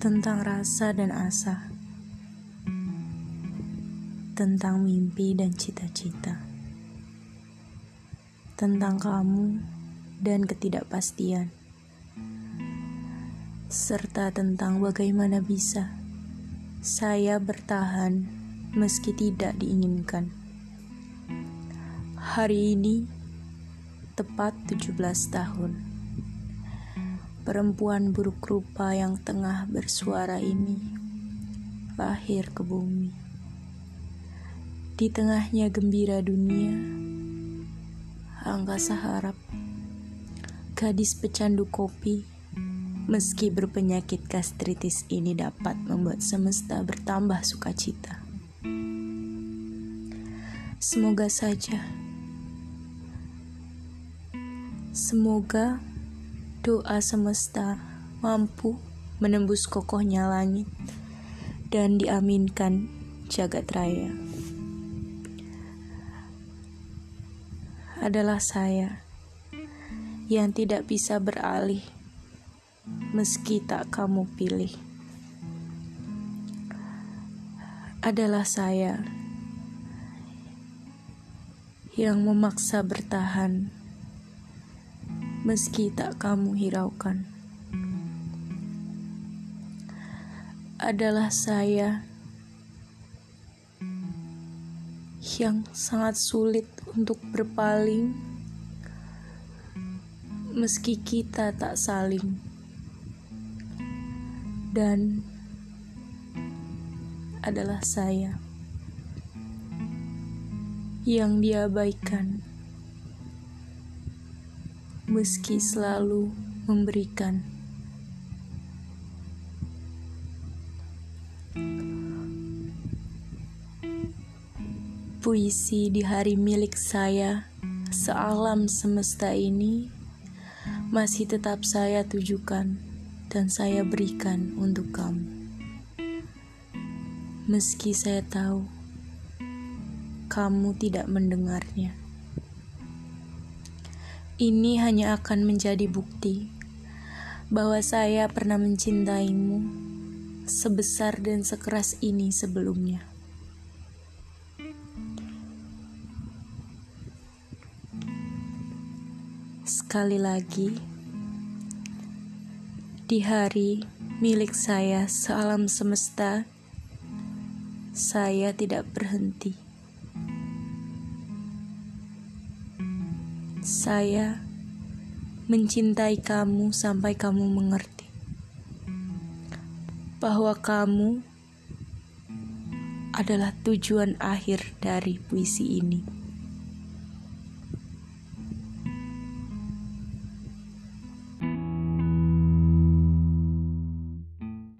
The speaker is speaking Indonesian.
tentang rasa dan asa, tentang mimpi dan cita-cita, tentang kamu dan ketidakpastian, serta tentang bagaimana bisa saya bertahan meski tidak diinginkan. Hari ini tepat 17 tahun perempuan buruk rupa yang tengah bersuara ini lahir ke bumi. Di tengahnya gembira dunia, angkasa harap, gadis pecandu kopi, meski berpenyakit gastritis ini dapat membuat semesta bertambah sukacita. Semoga saja, semoga doa semesta mampu menembus kokohnya langit dan diaminkan jagat raya. Adalah saya yang tidak bisa beralih meski tak kamu pilih. Adalah saya yang memaksa bertahan meski tak kamu hiraukan. Adalah saya yang sangat sulit untuk berpaling, meski kita tak saling, dan adalah saya yang diabaikan meski selalu memberikan. Puisi di hari milik saya, sealam semesta ini, masih tetap saya tujukan dan saya berikan untuk kamu. Meski saya tahu kamu tidak mendengarnya. Ini hanya akan menjadi bukti bahwa saya pernah mencintaimu sebesar dan sekeras ini sebelumnya. Sekali lagi, di hari milik saya sealam semesta, saya tidak berhenti Saya mencintai kamu sampai kamu mengerti bahwa kamu adalah tujuan akhir dari puisi ini.